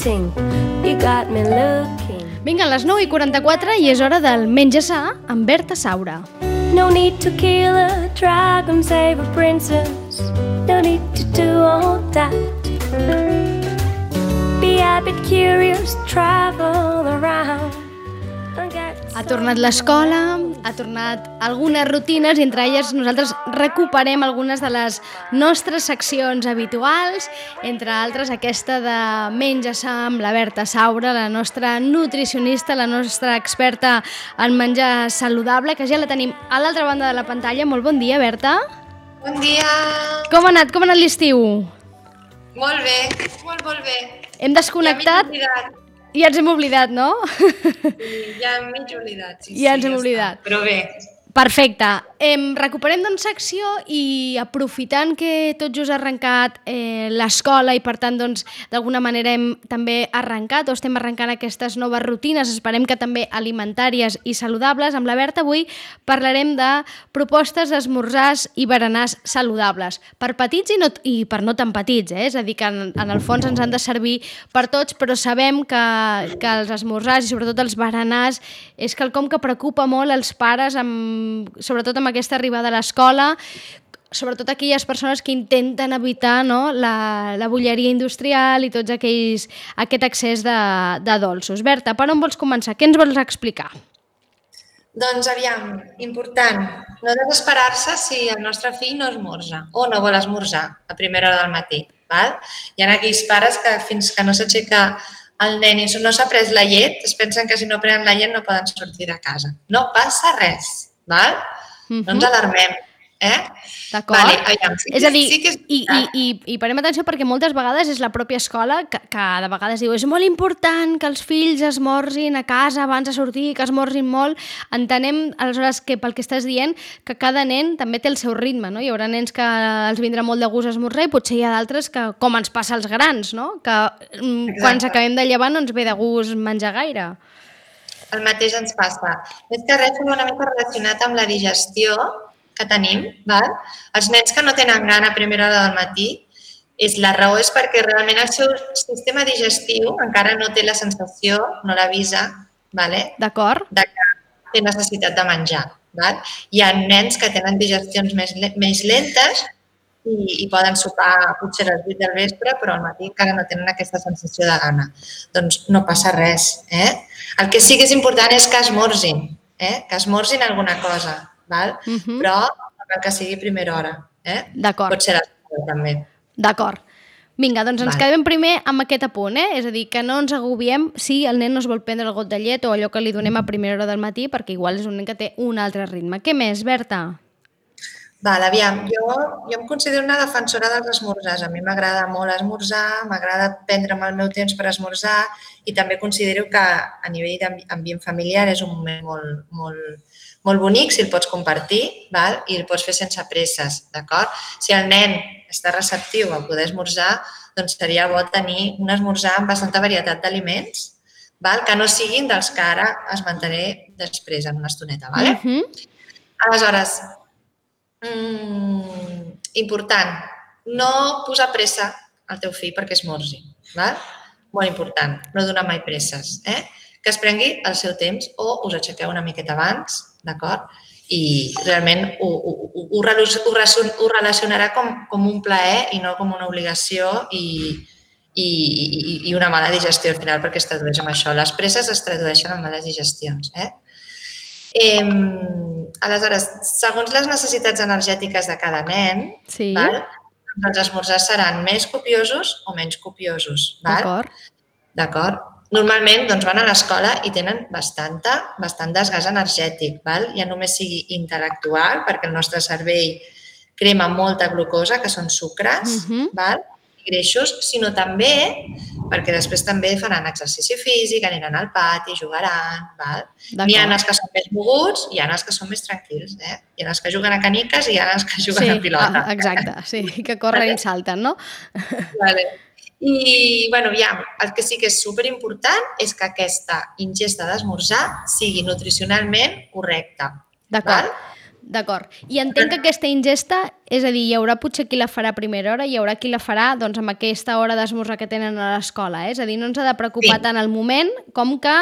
waiting, you got me looking. Vinga, a les 9 i 44 i és hora del Menja Sa amb Berta Saura. No need to kill a dragon, save a princess. No need to do all that. Be a bit curious, travel around. Ha tornat l'escola, ha tornat algunes rutines i entre elles nosaltres recuperem algunes de les nostres seccions habituals, entre altres aquesta de Menja Sa amb la Berta Saura, la nostra nutricionista, la nostra experta en menjar saludable, que ja la tenim a l'altra banda de la pantalla. Molt bon dia, Berta. Bon dia! Com ha anat? Com ha anat l'estiu? Molt bé, molt, molt bé. Hem desconnectat Ja. I ja ens hem oblidat, no? Sí, ja m'he oblidat. Sí, Ja sí, ens hem està. oblidat. Però bé, Perfecte. Em recuperem doncs secció i aprofitant que tot just ha arrencat eh, l'escola i per tant doncs d'alguna manera hem també arrencat o estem arrencant aquestes noves rutines, esperem que també alimentàries i saludables. Amb la Berta avui parlarem de propostes d'esmorzars i berenars saludables per petits i, no, i per no tan petits, eh? és a dir, que en, en el fons ens han de servir per tots, però sabem que, que els esmorzars i sobretot els berenars és quelcom que preocupa molt els pares, amb, sobretot amb aquesta arribada a l'escola, sobretot aquelles persones que intenten evitar no, la, la bulleria industrial i tots aquells, aquest excés de, de dolços. Berta, per on vols començar? Què ens vols explicar? doncs aviam, important, no desesperar-se si el nostre fill no esmorza o no vol esmorzar a primera hora del matí. Val? Hi ha aquells pares que fins que no s'aixeca el nen i no s'ha pres la llet, es pensen que si no prenen la llet no poden sortir de casa. No passa res, val? No ens alarmem. Eh? D'acord? Vale, aviam, sí, és a dir, sí que és i, i, veritat. i, i parem atenció perquè moltes vegades és la pròpia escola que, que de vegades diu és molt important que els fills esmorzin a casa abans de sortir, que esmorzin molt. Entenem, aleshores, que pel que estàs dient, que cada nen també té el seu ritme, no? Hi haurà nens que els vindrà molt de gust esmorzar i potser hi ha d'altres que, com ens passa als grans, no? Que mm, quan ens Exacte. acabem de llevar no ens ve de gust menjar gaire. El mateix ens passa. Més que res, una mica relacionat amb la digestió que tenim. Val? Els nens que no tenen gana a primera hora del matí, és, la raó és perquè realment el seu sistema digestiu encara no té la sensació, no l'avisa, vale? D'acord? de que té necessitat de menjar. Val? Hi ha nens que tenen digestions més, més lentes i, i poden sopar potser a les 8 del vespre, però al matí encara no tenen aquesta sensació de gana. Doncs no passa res. Eh? El que sí que és important és que esmorzin, eh? que esmorzin alguna cosa, val? Mhm. però no cal que sigui primera hora. Eh? D'acord. Pot ser a l'escola també. D'acord. Vinga, doncs ens Vale. quedem primer amb aquest apunt, eh? És a dir, que no ens agobiem si el nen no es vol prendre el got de llet o allò que li donem a primera hora del matí, perquè igual és un nen que té un altre ritme. Què més, Berta? Val, aviam, jo, jo em considero una defensora dels esmorzars. A mi m'agrada molt esmorzar, m'agrada prendre'm el meu temps per esmorzar i també considero que a nivell d'ambient familiar és un moment molt, molt, molt bonic si el pots compartir val? i el pots fer sense presses, d'acord? Si el nen està receptiu a poder esmorzar, doncs seria bo tenir un esmorzar amb bastanta varietat d'aliments val? que no siguin dels que ara esmentaré després en una estoneta. Vale? Uh -huh. Aleshores, mm, important, no posar pressa al teu fill perquè esmorzi. Val? Molt important, no donar mai presses. Eh? Que es prengui el seu temps o us aixequeu una miqueta abans, d'acord? I realment ho, ho, ho, ho, ho, relacionarà com, com un plaer i no com una obligació i, i, i, i una mala digestió al final perquè es tradueix en això. Les presses es tradueixen en males digestions. Eh? Eh, aleshores, segons les necessitats energètiques de cada nen, Sí, val? doncs els esmorzars seran més copiosos o menys copiosos. D'acord. D'acord? Normalment doncs, van a l'escola i tenen bastanta, bastant desgast energètic, val? ja només sigui intel·lectual, perquè el nostre cervell crema molta glucosa, que són sucres, Mhm. val? Greixos, sinó també perquè després també faran exercici físic, aniran al pati, jugaran, val? N'hi ha els que són més moguts i hi ha els que són més tranquils, eh? Hi ha els que juguen a caniques i hi ha els que juguen a pilota. ah, exacte, sí, que corren i salten, no? Vale. I, bueno, aviam, el que sí que és superimportant és que aquesta ingesta d'esmorzar sigui nutricionalment correcta. D'acord. D'acord. I entenc que aquesta ingesta, és a dir, hi haurà potser qui la farà a primera hora i hi haurà qui la farà doncs, amb aquesta hora d'esmorzar que tenen a l'escola. Eh? És a dir, no ens ha de preocupar Sí. tant el moment com que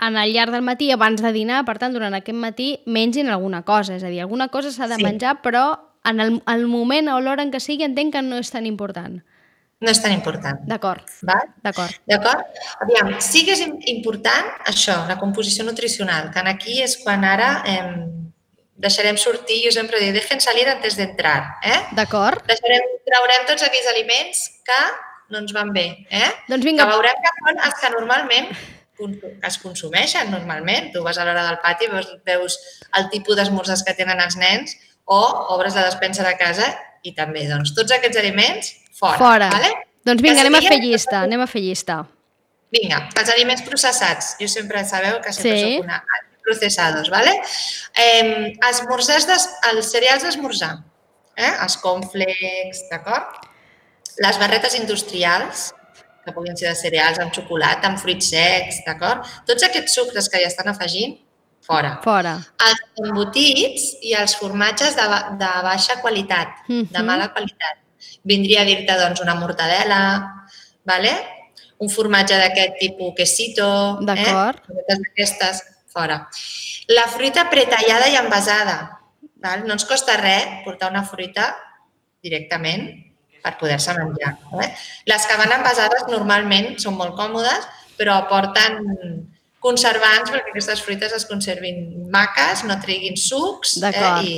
en el llarg del matí, abans de dinar, per tant, durant aquest matí, mengin alguna cosa. És a dir, alguna cosa s'ha de Sí. menjar, però en el, el moment o l'hora en què sigui entenc que no és tan important. No és tan important. D'acord, d'acord. D'acord? Aviam, sí que és im- important això, la composició nutricional, que aquí és quan ara eh, deixarem sortir, jo sempre dic, dejen salir antes d'entrar, eh? D'acord. Deixarem, traurem tots aquells aliments que no ens van bé, eh? Doncs Que vinga, veurem que són els que normalment que es consumeixen normalment. Tu vas a l'hora del pati, veus, veus el tipus d'esmorzars que tenen els nens o obres la despensa de casa i també, doncs, tots aquests aliments fora. fora. Vale? Doncs Que vinga, anem a fer llista, anem a fer llista. Vinga, els aliments processats. Jo sempre sabeu que sempre Sí. soc una processados, ¿vale? Eh, esmorzars, des, els cereals d'esmorzar, eh? els cornflakes, d'acord? Les barretes industrials, que puguin ser de cereals amb xocolata, amb fruits secs, d'acord? Tots aquests sucres que hi estan afegint, fora. Fora. Els embotits i els formatges de, de baixa qualitat, de Mhm. mala qualitat. Vindria a dir-te doncs, una mortadela, vale? un formatge d'aquest tipus quesito, D'acord. eh? Cosetes d'aquestes, fora. La fruita pretallada i envasada. Val? No ens costa res portar una fruita directament per poder-se menjar. Eh? Les que van envasades normalment són molt còmodes, però aporten conservants perquè aquestes fruites es conservin maques, no treguin sucs eh? i,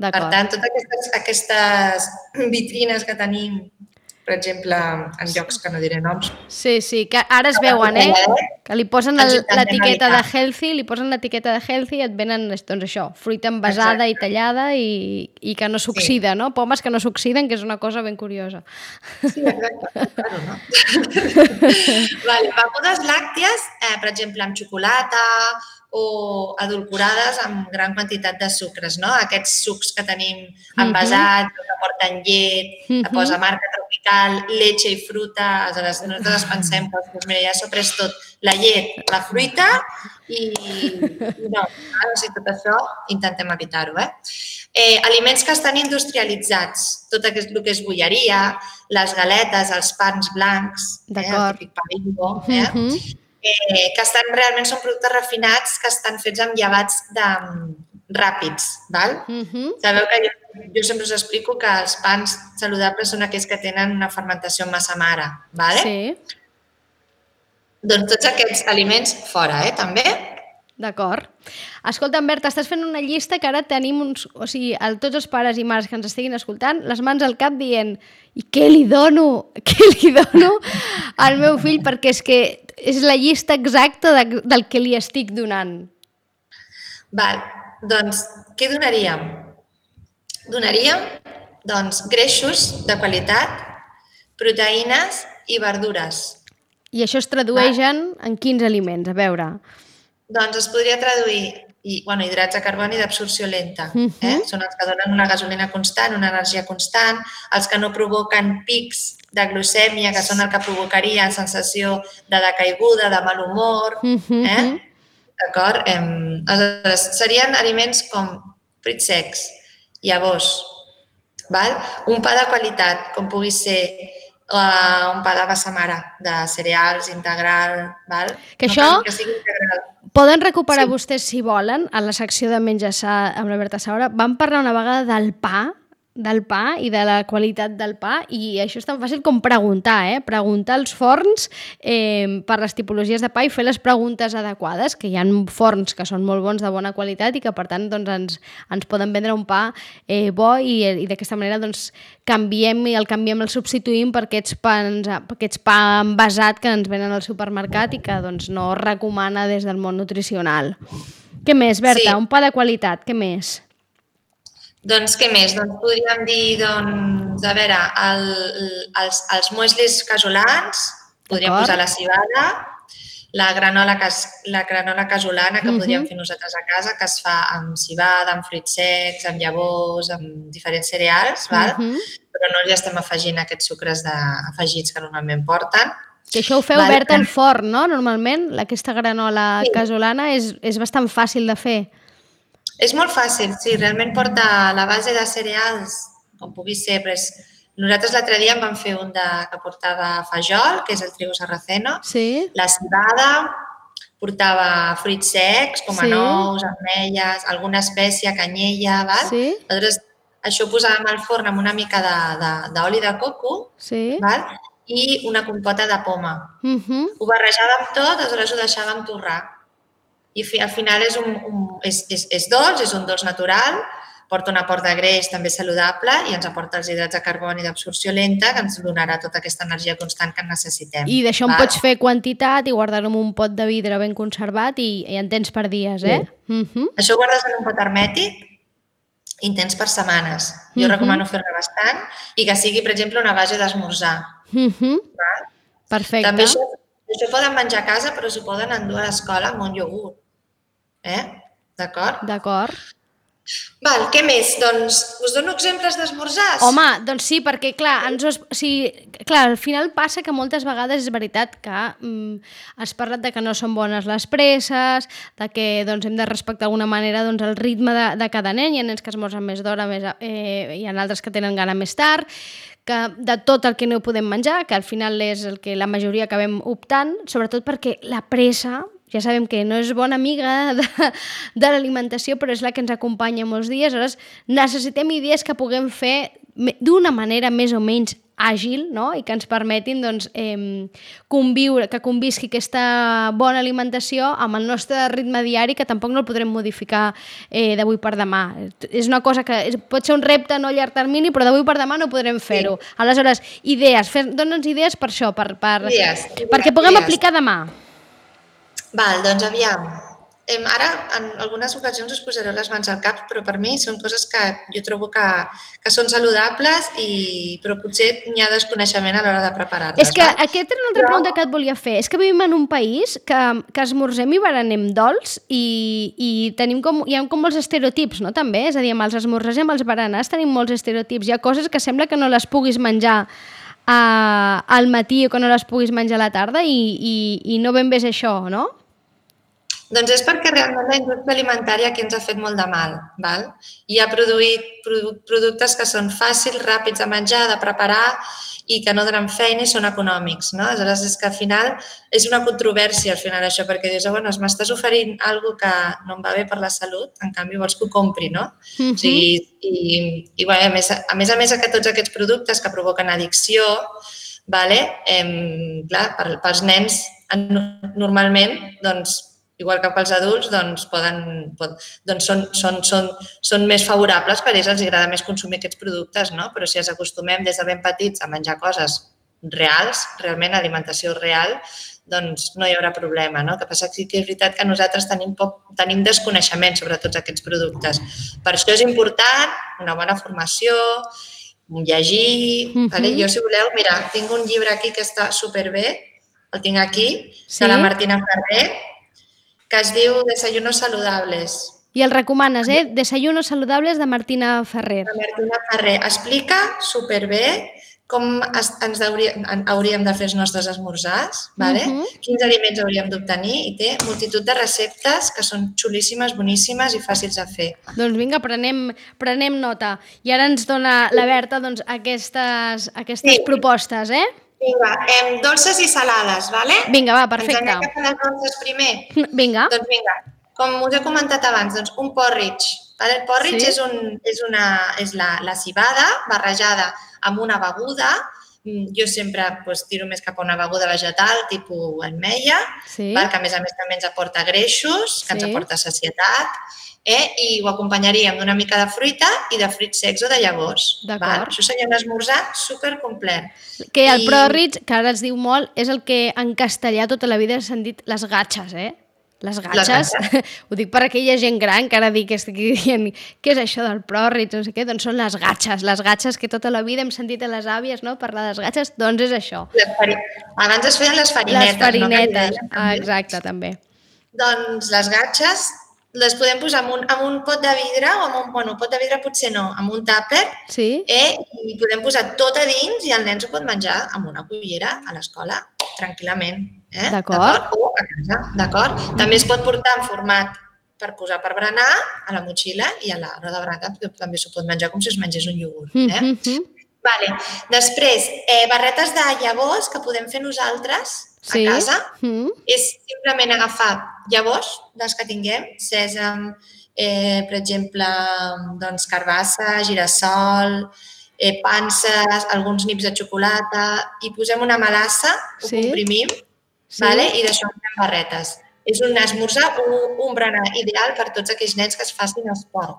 per tant, totes aquestes, aquestes vitrines que tenim, per exemple, en llocs que no diré noms, Sí, sí, que ara es veuen, eh? Que li posen l'etiqueta de healthy, li posen l'etiqueta de healthy i et venen, doncs això, fruita envasada i tallada i, i que no s'oxida, no? Pomes que no s'oxiden, que és una cosa ben curiosa. Sí, exacte. Claro, no? vale, begudes làcties, eh, per exemple, amb xocolata o adulcorades amb gran quantitat de sucres, no? Aquests sucs que tenim envasats, que porten llet, que Mhm. posa marca tropical, leche i fruta, aleshores nosaltres pensem que doncs, mira, ja s'ho pres tot, la llet, la fruita i, i no, o sigui, tot això intentem evitar-ho, eh? Eh, aliments que estan industrialitzats, tot aquest, el que és bolleria, les galetes, els pans blancs, eh, el típic pa bimbo, eh? Mhm. eh, que estan realment són productes refinats que estan fets amb llevats de, ràpids. Val? Mhm. Sabeu que jo, jo sempre us explico que els pans saludables són aquells que tenen una fermentació en massa mare. Vale? Sí, Doncs tots aquests aliments fora, eh, també. d'acord. Escolta, Berta, estàs fent una llista que ara tenim uns... O sigui, el, tots els pares i mares que ens estiguin escoltant, les mans al cap dient i què li dono? Què li dono al meu fill? Perquè és que és la llista exacta de, del que li estic donant. Val. Doncs què donaríem? Donaríem doncs, greixos de qualitat, proteïnes i verdures. I això es tradueix en, en quins aliments? A veure. Doncs es podria traduir i, bueno, hidrats de carboni d'absorció lenta. eh? Mhm. Són els que donen una gasolina constant, una energia constant, els que no provoquen pics de glucèmia, que són el que provocaria sensació de decaiguda, de mal humor. Mhm. Eh? D'acord? Em, aleshores, serien aliments com fruits secs, llavors, val? un pa de qualitat, com pugui ser uh, un pa de massa mare, de cereals, integral, val? Que no això- que sigui integral. Poden recuperar Sí. vostès, si volen, a la secció de menjar sa amb la Berta Saura. Vam parlar una vegada del pa, del pa i de la qualitat del pa i això és tan fàcil com preguntar, eh? Preguntar als forns eh, per les tipologies de pa i fer les preguntes adequades, que hi ha forns que són molt bons de bona qualitat i que per tant doncs, ens, ens poden vendre un pa eh, bo i, i d'aquesta manera doncs, canviem i el canviem, el substituïm per aquests, pans, per aquests pa envasat que ens venen al supermercat i que doncs, no recomana des del món nutricional. Què més, Berta? Sí. Un pa de qualitat, què més? Doncs què més? Doncs podríem dir, doncs, a veure, el, els, els mueslis casolans, podríem posar la cibada, la granola, cas, la granola casolana que Mhm. podríem fer nosaltres a casa, que es fa amb cibada, amb fruits secs, amb llavors, amb diferents cereals, val? Mhm. però no li estem afegint aquests sucres de, afegits que normalment porten. Que això ho feu. Berta, al forn, no? Normalment, aquesta granola Sí. casolana és, és bastant fàcil de fer. És molt fàcil, sí, realment porta la base de cereals, com pugui ser, però és... Nosaltres l'altre dia en vam fer un de, que portava fajol, que és el trigo sarraceno, Sí? la cibada, portava fruits secs, com a Sí. nous, ametlles, alguna espècia, canyella, val? Sí? Aleshores, això ho posàvem al forn amb una mica de- de- d'oli de, de coco, Sí? val? i una compota de poma. Uh -huh. Ho barrejàvem tot, aleshores ho deixàvem torrar. I fi, al final és, un, un, és, és, és dolç, és un dolç natural, porta un aport de greix també saludable i ens aporta els hidrats de carboni d'absorció lenta que ens donarà tota aquesta energia constant que necessitem. I d'això en pots fer quantitat i guardar-ho en un pot de vidre ben conservat i, i en tens per dies, eh? Uh -huh. Això ho guardes en un pot hermètic i en tens per setmanes. Jo Mhm. recomano fer-ne bastant i que sigui, per exemple, una base d'esmorzar. Uh -huh. val? Perfecte. També això, això poden menjar a casa, però s'ho poden endur a l'escola amb un iogurt. Eh? D'acord? D'acord. Val, què més? Doncs us dono exemples d'esmorzars? Home, doncs sí, perquè clar, ens, o sigui, clar, al final passa que moltes vegades és veritat que mm, has parlat de que no són bones les presses, de que doncs, hem de respectar d'alguna manera doncs, el ritme de, de cada nen, hi ha nens que esmorzen més d'hora, més, eh, hi ha altres que tenen gana més tard, que de tot el que no podem menjar, que al final és el que la majoria acabem optant, sobretot perquè la pressa, ja sabem que no és bona amiga de, de l'alimentació, però és la que ens acompanya molts dies. Aleshores, necessitem idees que puguem fer d'una manera més o menys àgil no? i que ens permetin doncs, eh, conviure, que convisqui aquesta bona alimentació amb el nostre ritme diari que tampoc no el podrem modificar eh, d'avui per demà. És una cosa que és, pot ser un repte no a llarg termini, però d'avui per demà no podrem fer-ho. Aleshores, idees, dona'ns idees per això, per, per, Idees, perquè puguem idees. aplicar demà. Val, doncs aviam. Em, ara, en algunes ocasions us posaré les mans al cap, però per mi són coses que jo trobo que, que són saludables, i, però potser hi ha desconeixement a l'hora de preparar-les. És que val? aquesta era una altra Però- pregunta que et volia fer. És que vivim en un país que, que esmorzem i berenem dolç i, i tenim com, hi ha com molts estereotips, no? També, és a dir, amb els esmorzars i amb els berenars tenim molts estereotips. Hi ha coses que sembla que no les puguis menjar a, al matí o que no les puguis menjar a la tarda i, i, i no ben bé és això, no? Doncs és perquè realment la indústria alimentària aquí ens ha fet molt de mal. Val? I ha produït produ- productes que són fàcils, ràpids de menjar, de preparar i que no donen feina i són econòmics. No? Aleshores, és que al final és una controvèrsia al final això, perquè dius, oh, bueno, m'estàs oferint algo que no em va bé per la salut, en canvi vols que ho compri, no? Mhm. O sigui, i, i bueno, a, més, a més a més que tots aquests productes que provoquen addicció, vale? em, clar, per, pels nens en- normalment, doncs, igual que pels adults, doncs, poden, pot, doncs són, són, són, són més favorables per ells, els agrada més consumir aquests productes, no? però si ens acostumem des de ben petits a menjar coses reals, realment alimentació real, doncs no hi haurà problema. No? El que passa que sí que és veritat que nosaltres tenim, poc, tenim desconeixement sobre tots aquests productes. Per això és important una bona formació, llegir... Mhm. vale? Jo, si voleu, mira, tinc un llibre aquí que està superbé, el tinc aquí, Sí? de la Martina Ferrer, que es diu Desayunos saludables. I el recomanes, eh? Desayunos saludables de Martina Ferrer. La Martina Ferrer explica superbé com es, ens hauríem, de fer els nostres esmorzars, vale? Mhm. quins aliments hauríem d'obtenir i té multitud de receptes que són xulíssimes, boníssimes i fàcils de fer. Doncs vinga, prenem, prenem nota. I ara ens dona la Berta doncs, aquestes, aquestes Sí. propostes, eh? Vinga, em, dolces i salades, vale? Vinga, va, Ens perfecte. anem cap a les dolces primer. Vinga. Doncs vinga, com us he comentat abans, doncs un porridge. Vale? El porridge Sí. és, un, és, una, és la, la cibada barrejada amb una beguda. Mm, Jo sempre doncs, tiro més cap a una beguda vegetal, tipus ametlla, Sí. val? que a més a més també ens aporta greixos, que ens Sí. aporta sacietat, eh? i ho acompanyaríem d'una mica de fruita i de fruits secs o de llavors. D'acord. Això seria un esmorzar supercomplet. Que el I- porridge, que ara es diu molt, és el que en castellà tota la vida s'han dit les gatxes, eh? Les gatxes, gatxes. ho dic per aquella gent gran que ara dic que estic dient què és això del porridge, no sé què, doncs són les gatxes, les gatxes que tota la vida hem sentit a les àvies, no?, parlar de les gatxes, doncs és això. Les fari... Abans es feien les farinetes. Les farinetes, no? Ah, exacte, també. Doncs les gatxes les podem posar en un, en un pot de vidre o en un, bueno, pot de vidre potser no, en un tàper Sí? eh? i podem posar tot a dins i el nen s'ho pot menjar amb una cullera a l'escola tranquil·lament. Eh? D'acord. O a casa, d'acord? També es pot portar en format per posar per berenar a la motxilla i a l'hora de berenar també s'ho pot menjar com si es mengés un iogurt. Eh? Mm -hmm. Vale. Després, eh, barretes de llavors que podem fer nosaltres Sí. a casa. Mm. És simplement agafar llavors, les que tinguem, sèsam, eh, per exemple, doncs, carbassa, girassol, eh, panses, alguns nips de xocolata, i posem una melassa, ho Sí. comprimim, Sí. vale? i d'això en fem barretes. És un esmorzar, un, un berenar ideal per tots aquells nens que es facin esport.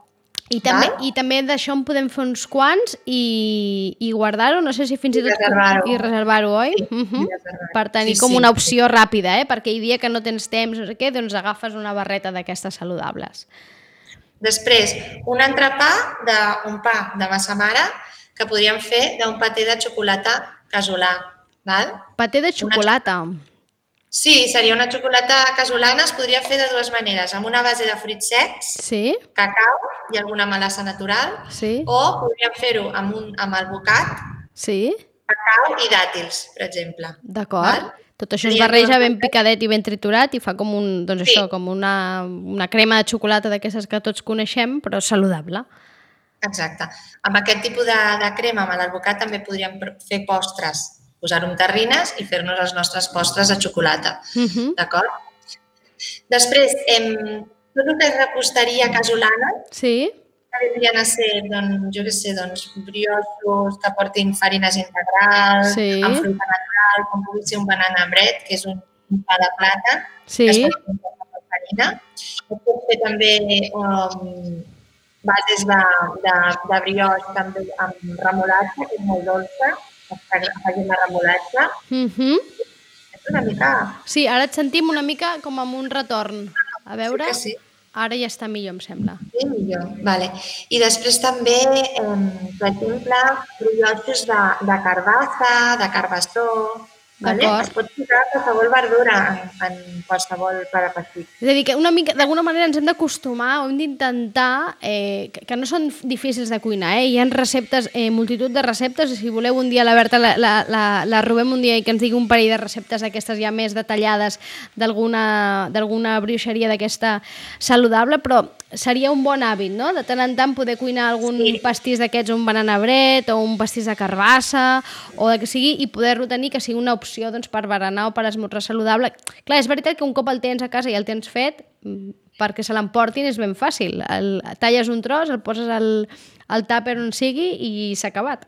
I també, Val? i també d'això en podem fer uns quants i, i guardar-ho, no sé si fins i I tot... reservar-ho. I reservar-ho, oi? Sí, Mhm. i reservar-ho. Per tenir Sí, com sí, una opció ràpida, eh? Perquè hi dia que no tens temps, no sé què, doncs agafes una barreta d'aquestes saludables. Després, un entrepà d'un pa de massa mare que podríem fer d'un paté de xocolata casolà. Val? Paté de xocolata. Sí, seria una xocolata casolana, es podria fer de dues maneres, amb una base de fruits secs, Sí, cacau i alguna melassa natural, sí, o podríem fer-ho amb, un, amb albocat, sí, cacau i dàtils, per exemple. d'acord. Tot això es barreja ben el picadet i ben triturat i fa com un, doncs Sí. això, com una, una crema de xocolata d'aquestes que tots coneixem, però saludable. Exacte. Amb aquest tipus de, de crema, amb l'albocat, també podríem fer postres, posar-ho en terrines i fer-nos els nostres postres de xocolata. Uh -huh. D'acord? Després, em, tot el que és reposteria casolana, Sí, que vindrien a ser, doncs, jo què sé, doncs, brioixos que portin farines integrals, Sí. amb fruita natural, com pugui ser un banana bread, que és un, un pa de plàtan, sí, que es pot fer amb farina. Es pot fer també um, bases de, de, de brioix també amb remolatge, que és molt dolça, afegim la remolatge. uh -huh. És una mica... sí, ara et sentim una mica com amb un retorn. A veure, Sí sí. ara ja està millor, em sembla. Sí, millor. Vale. I després també, eh, per exemple, brioixos de, de carbassa, de carbassó, vale? Es pot posar qualsevol verdura en, en qualsevol per apetит. És a dir, que una mica, d'alguna manera ens hem d'acostumar o hem d'intentar, eh, que, que no són difícils de cuinar, eh? hi ha receptes, eh, multitud de receptes, i si voleu un dia la Berta la, la, la, la robem un dia i que ens digui un parell de receptes aquestes ja més detallades d'alguna brioixeria d'aquesta saludable, però seria un bon hàbit, no?, de tant en tant poder cuinar algun Sí. pastís d'aquests, un banana bread o un pastís de carbassa o de que sigui, i poder-lo tenir que sigui una opció doncs, per berenar o per esmorzar saludable. Clar, és veritat que un cop el tens a casa i el tens fet, mm, perquè se l'emportin és ben fàcil. El, talles un tros, el poses al, al tàper on sigui i s'ha acabat.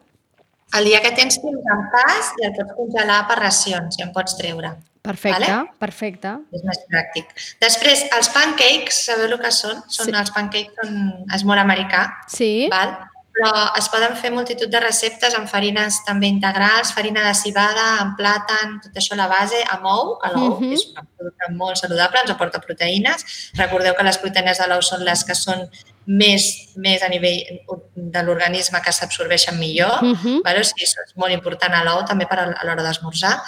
El dia que tens temps en pas i el pots congelar per racions i en pots treure. Perfecte, Vale? perfecte. És més pràctic. Després, els pancakes, sabeu el que són? són Sí. Els pancakes són, és molt americà, Sí, val? Però es poden fer multitud de receptes amb farines també integrals, farina de cibada, amb plàtan, tot això a la base, amb ou, que l'ou Mhm. és un producte molt saludable, ens aporta proteïnes. Recordeu que les proteïnes de l'ou són les que són més, més a nivell de l'organisme que s'absorbeixen millor. Mhm. Vale? O sigui, això és molt important a l'ou també per a a l'hora d'esmorzar.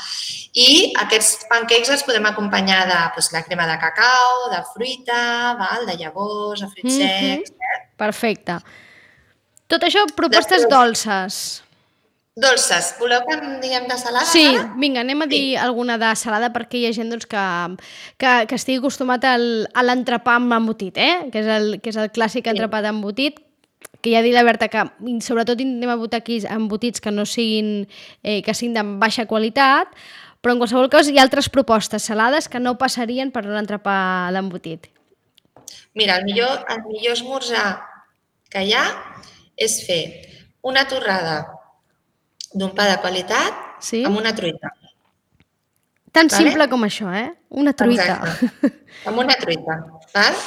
I aquests pancakes els podem acompanyar de doncs, la crema de cacau, de fruita, val? de llavors, de fruits Mhm. secs, eh? perfecte. Tot això, propostes Després- dolces. Dolces. Voleu que en diguem de salada? Sí, ara? vinga, anem a dir alguna de salada perquè hi ha gent doncs, que, que, que estigui acostumat al, a l'entrepà amb embotit, eh? que, és el, que és el clàssic entrepà d'embotit, que ja ha dit la Berta que sobretot intentem abotar aquí embotits que no siguin, eh, que siguin de baixa qualitat, però en qualsevol cas hi ha altres propostes salades que no passarien per l'entrepà a l'embotit. Mira, el millor, el millor esmorzar que hi ha és fer una torrada d'un pa de qualitat Sí? amb una truita. Tan Vale. simple com això, eh? Una truita. Exacte. Amb una truita. Val?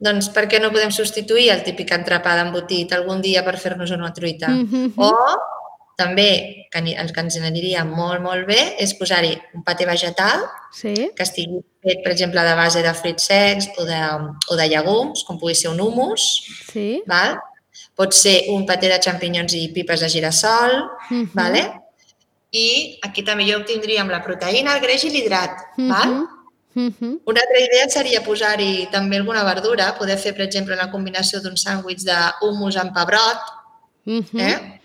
Doncs per què no podem substituir el típic entrepà d'embotit algun dia per fer-nos una truita? Mhm. O també, que el que ens aniria molt, molt bé, és posar-hi un paté vegetal Sí? que estigui fet, per exemple, de base de fruits secs o de, o de llegums, com pugui ser un hummus, Sí? val? Pot ser un paté de xampinyons i pipes de girassol, Mhm. vale? i aquí també jo obtindríem la proteïna, el greix i l'hidrat. val? Mhm. Mhm. Una altra idea seria posar-hi també alguna verdura, poder fer, per exemple, una combinació d'un sàndwich d'humus amb pebrot, Mhm. eh?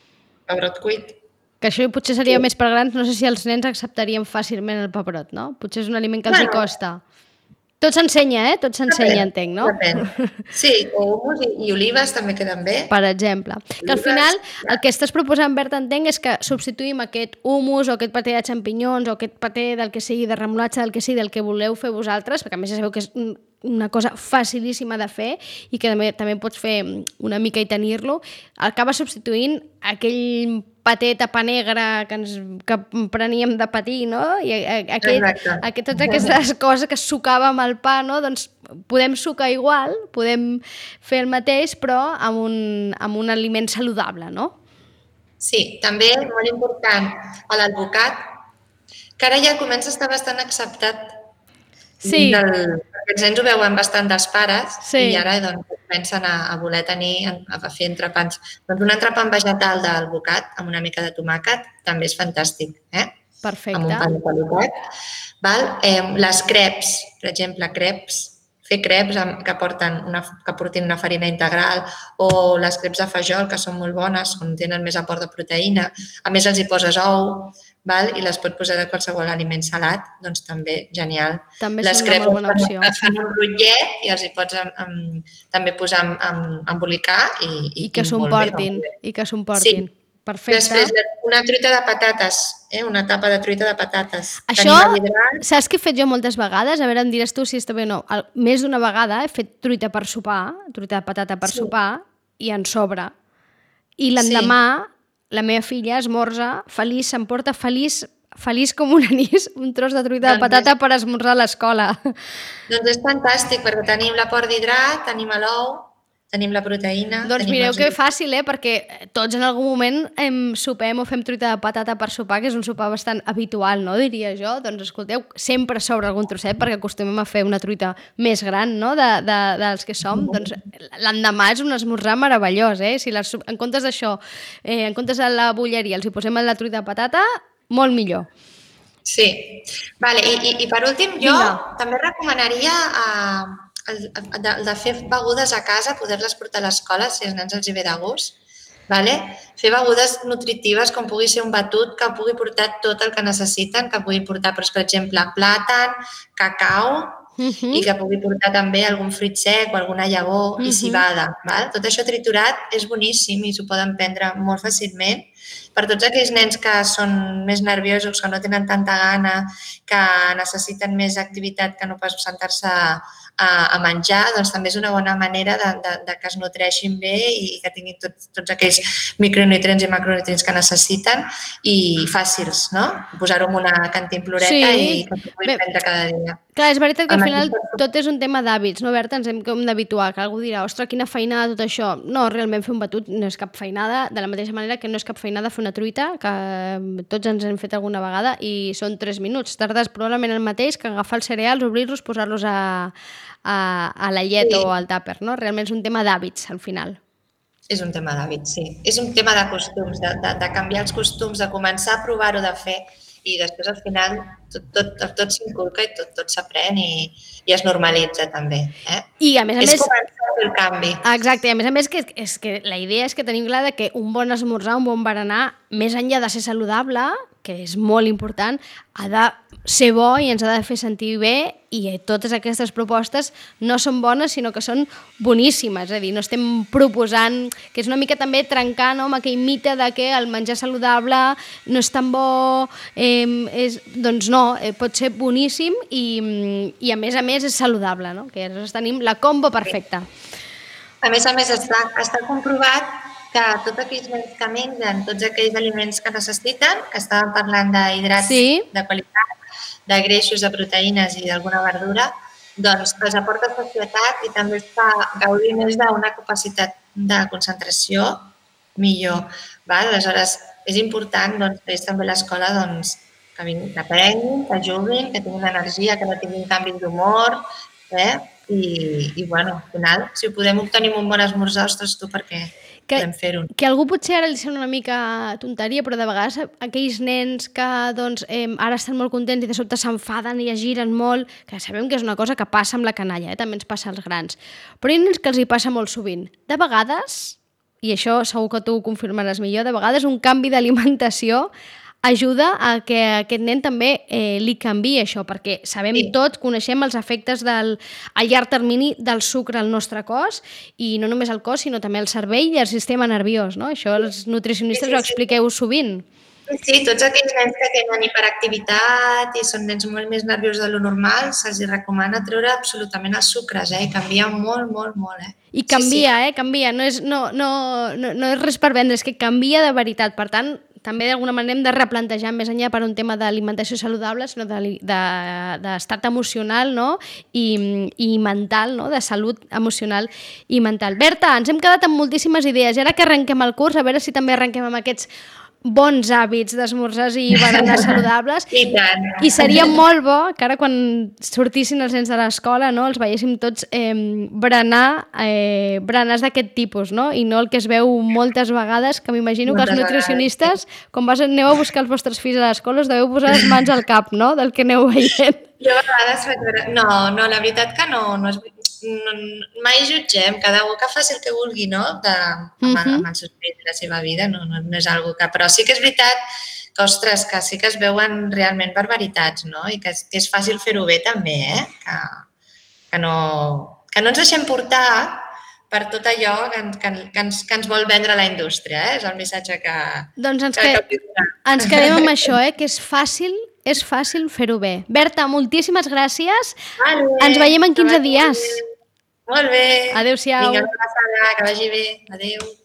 pebrot cuit. Que això potser seria Sí. més per grans, no sé si els nens acceptarien fàcilment el pebrot, no? Potser és un aliment que els hi Bueno. costa. Tot s'ensenya, eh? Tot s'ensenya, entenc, no? Depèn. Sí, humus i, i olives també queden bé. Per exemple. Que al Olives, final ja. el que estàs proposant, Berta, entenc, és que substituïm aquest humus o aquest paté de xampinyons o aquest paté del que sigui, de remolatge, del que sigui, del que voleu fer vosaltres, perquè a més ja sabeu que és un- una cosa facilíssima de fer i que també, també pots fer una mica i tenir-lo, acaba substituint aquell paté tapa negra que, ens, que preníem de patir, no? I aquest, Exacte. aquest, totes aquestes coses que amb el pa, no? Doncs podem sucar igual, podem fer el mateix, però amb un, amb un aliment saludable, no? Sí, també molt important a l'alvocat, que ara ja comença a estar bastant acceptat Sí. Del, els nens ho veuen bastant dels pares Sí. i ara doncs, pensen a, a voler tenir, a, a fer entrepans. Doncs un entrepà amb vegetal d'alvocat amb una mica de tomàquet també és fantàstic, eh? Perfecte. amb un pa de qualitat. Val? Eh, les creps, per exemple, creps, fer creps amb, que, porten una, que portin una farina integral o les creps de fajol, que són molt bones, on tenen més aport de proteïna. A més, els hi poses ou val? i les pot posar de qualsevol aliment salat, doncs també genial. També les és una bona opció. es fan un rotllet i els hi pots em, em, també posar en, en, embolicar i, i, I que s'ho bé. I que s'ho emportin. Perfecte. Després, una truita de patates, eh? una tapa de truita de patates. Això, saps què he fet jo moltes vegades? A veure, em diràs tu si està bé o no. El, més d'una vegada he fet truita per sopar, truita de patata per Sí. sopar, i en sobre. I l'endemà, la meva filla esmorza, feliç, s'emporta feliç, feliç com un anís, un tros de truita de Doncs patata per esmorzar a l'escola. Doncs és fantàstic, perquè tenim l'aport d'hidrat, tenim l'ou, tenim la proteïna... Doncs mireu que fàcil, eh? Perquè tots en algun moment em sopem o fem truita de patata per sopar, que és un sopar bastant habitual, no? Diria jo. Doncs escolteu, sempre sobre algun trosset, perquè acostumem a fer una truita més gran, no?, de, de, dels que som. Doncs l'endemà és un esmorzar meravellós, eh? Si les, en comptes d'això, eh, en comptes de la bulleria, els hi posem la truita de patata, molt millor. Sí. Vale, i, i, I per últim, jo Vinga. també recomanaria uh, el, de, de fer begudes a casa, poder-les portar a l'escola si als nens els hi ve de gust. Vale? Fer begudes nutritives com pugui ser un batut que pugui portar tot el que necessiten, que pugui portar, doncs, per exemple, plàtan, cacau, Uh i que pugui portar també algun fruit sec o alguna llavor Mhm. i cibada. Val? Tot això triturat és boníssim i s'ho poden prendre molt fàcilment. Per tots aquells nens que són més nerviosos, que no tenen tanta gana, que necessiten més activitat que no pas sentar-se a, a menjar, doncs també és una bona manera de, de, de que es nutreixin bé i que tinguin tots, tots aquells micronutrients i macronutrients que necessiten i fàcils, no? Posar-ho en una cantimploreta Sí. i que s'ho pugui Bé, prendre cada dia. Clar, és veritat que al final aquesta- tot és un tema d'hàbits, no, Berta? Ens hem com d'habituar, que algú dirà, ostres, quina feinada tot això. No, realment fer un batut no és cap feinada, de la mateixa manera que no és cap feinada fer una truita, que eh, tots ens hem fet alguna vegada, i són 3 minuts. Tardes probablement el mateix que agafar els cereals, obrir-los, posar-los a, a, a la llet Sí. o al tàper, no? Realment és un tema d'hàbits, al final. És un tema d'hàbit, sí. És un tema de costums, de, de, de canviar els costums, de començar a provar-ho de fer i després al final tot, tot, tot s'inculca i tot, tot s'aprèn i, i es normalitza també. Eh? I a més a és més... fer el canvi. Exacte, i a més a més que, és que la idea és que tenim clar que un bon esmorzar, un bon berenar, més enllà de ser saludable, que és molt important, ha de ser bo i ens ha de fer sentir bé i totes aquestes propostes no són bones sinó que són boníssimes, és a dir, no estem proposant, que és una mica també trencar no, amb aquell mite de que el menjar saludable no és tan bo, eh, és, doncs no, eh, pot ser boníssim i, i a més a més és saludable, no? que llavors tenim la combo perfecta. A més a més, està, està comprovat que tots aquells nens que mengen tots aquells aliments que necessiten, que estàvem parlant d'hidrats Sí. de qualitat, de greixos, de proteïnes i d'alguna verdura, doncs els aporta societat i també està gaudint més d'una capacitat de concentració millor. Val? Aleshores, és important doncs, que és també l'escola doncs, que, vinguin, que aprenguin, que juguin, que tinguin energia, que no tinguin canvis d'humor, eh? I, i bueno, al final, si ho podem obtenir un bon esmorzar, ostres, tu per què Que- podem fer-ho? que algú potser ara li sembla una mica tonteria, però de vegades aquells nens que doncs, eh, ara estan molt contents i de sobte s'enfaden i es giren molt, que sabem que és una cosa que passa amb la canalla, eh? també ens passa als grans, però hi ha nens que els hi passa molt sovint. De vegades, i això segur que tu ho confirmaràs millor, de vegades un canvi d'alimentació ajuda a que aquest nen també eh, li canvi això, perquè sabem sí. tot, coneixem els efectes del, a llarg termini del sucre al nostre cos, i no només al cos, sinó també al cervell i al sistema nerviós, no? Això els nutricionistes sí, sí, sí. ho expliqueu sovint. Sí, tots aquells nens que tenen hiperactivitat i són nens molt més nerviosos de lo normal, se'ls recomana treure absolutament els sucres, eh? I canvia molt, molt, molt, eh? I canvia, sí, sí. eh? Canvia. No és, no, no, no, no és res per vendre, és que canvia de veritat. Per tant, també d'alguna manera hem de replantejar més enllà per un tema d'alimentació saludable, sinó d'estat de, de, emocional no? I, i mental, no? de salut emocional i mental. Berta, ens hem quedat amb moltíssimes idees i ara que arrenquem el curs, a veure si també arrenquem amb aquests bons hàbits d'esmorzars i berenar saludables. I tant. I seria molt bo que ara quan sortissin els nens de l'escola no, els veiéssim tots eh, berenar eh, berenars d'aquest tipus, no? I no el que es veu moltes vegades, que m'imagino que els nutricionistes, vegades. quan vas, aneu a buscar els vostres fills a l'escola, us deveu posar les mans al cap, no?, del que aneu veient. Jo a vegades faig. No, no, la veritat que no, no és, no, mai jutgem, cada un que faci el que vulgui, no?, de, amb, uh -huh. amb els seus fills de la seva vida, no, no, no és algo que... Però sí que és veritat que, ostres, que sí que es veuen realment barbaritats, no?, i que, que és fàcil fer-ho bé també, eh?, que, que, no, que no ens deixem portar per tot allò que, que, que, ens, que ens vol vendre la indústria, eh? és el missatge que... Doncs ens, que, que, ens quedem amb això, eh? que és fàcil és fàcil fer-ho bé. Berta, moltíssimes gràcies. Vale, Ens veiem en 15 dies. Molt bé. Adéu-siau. Vinga, una passada, que vagi bé. Adéu.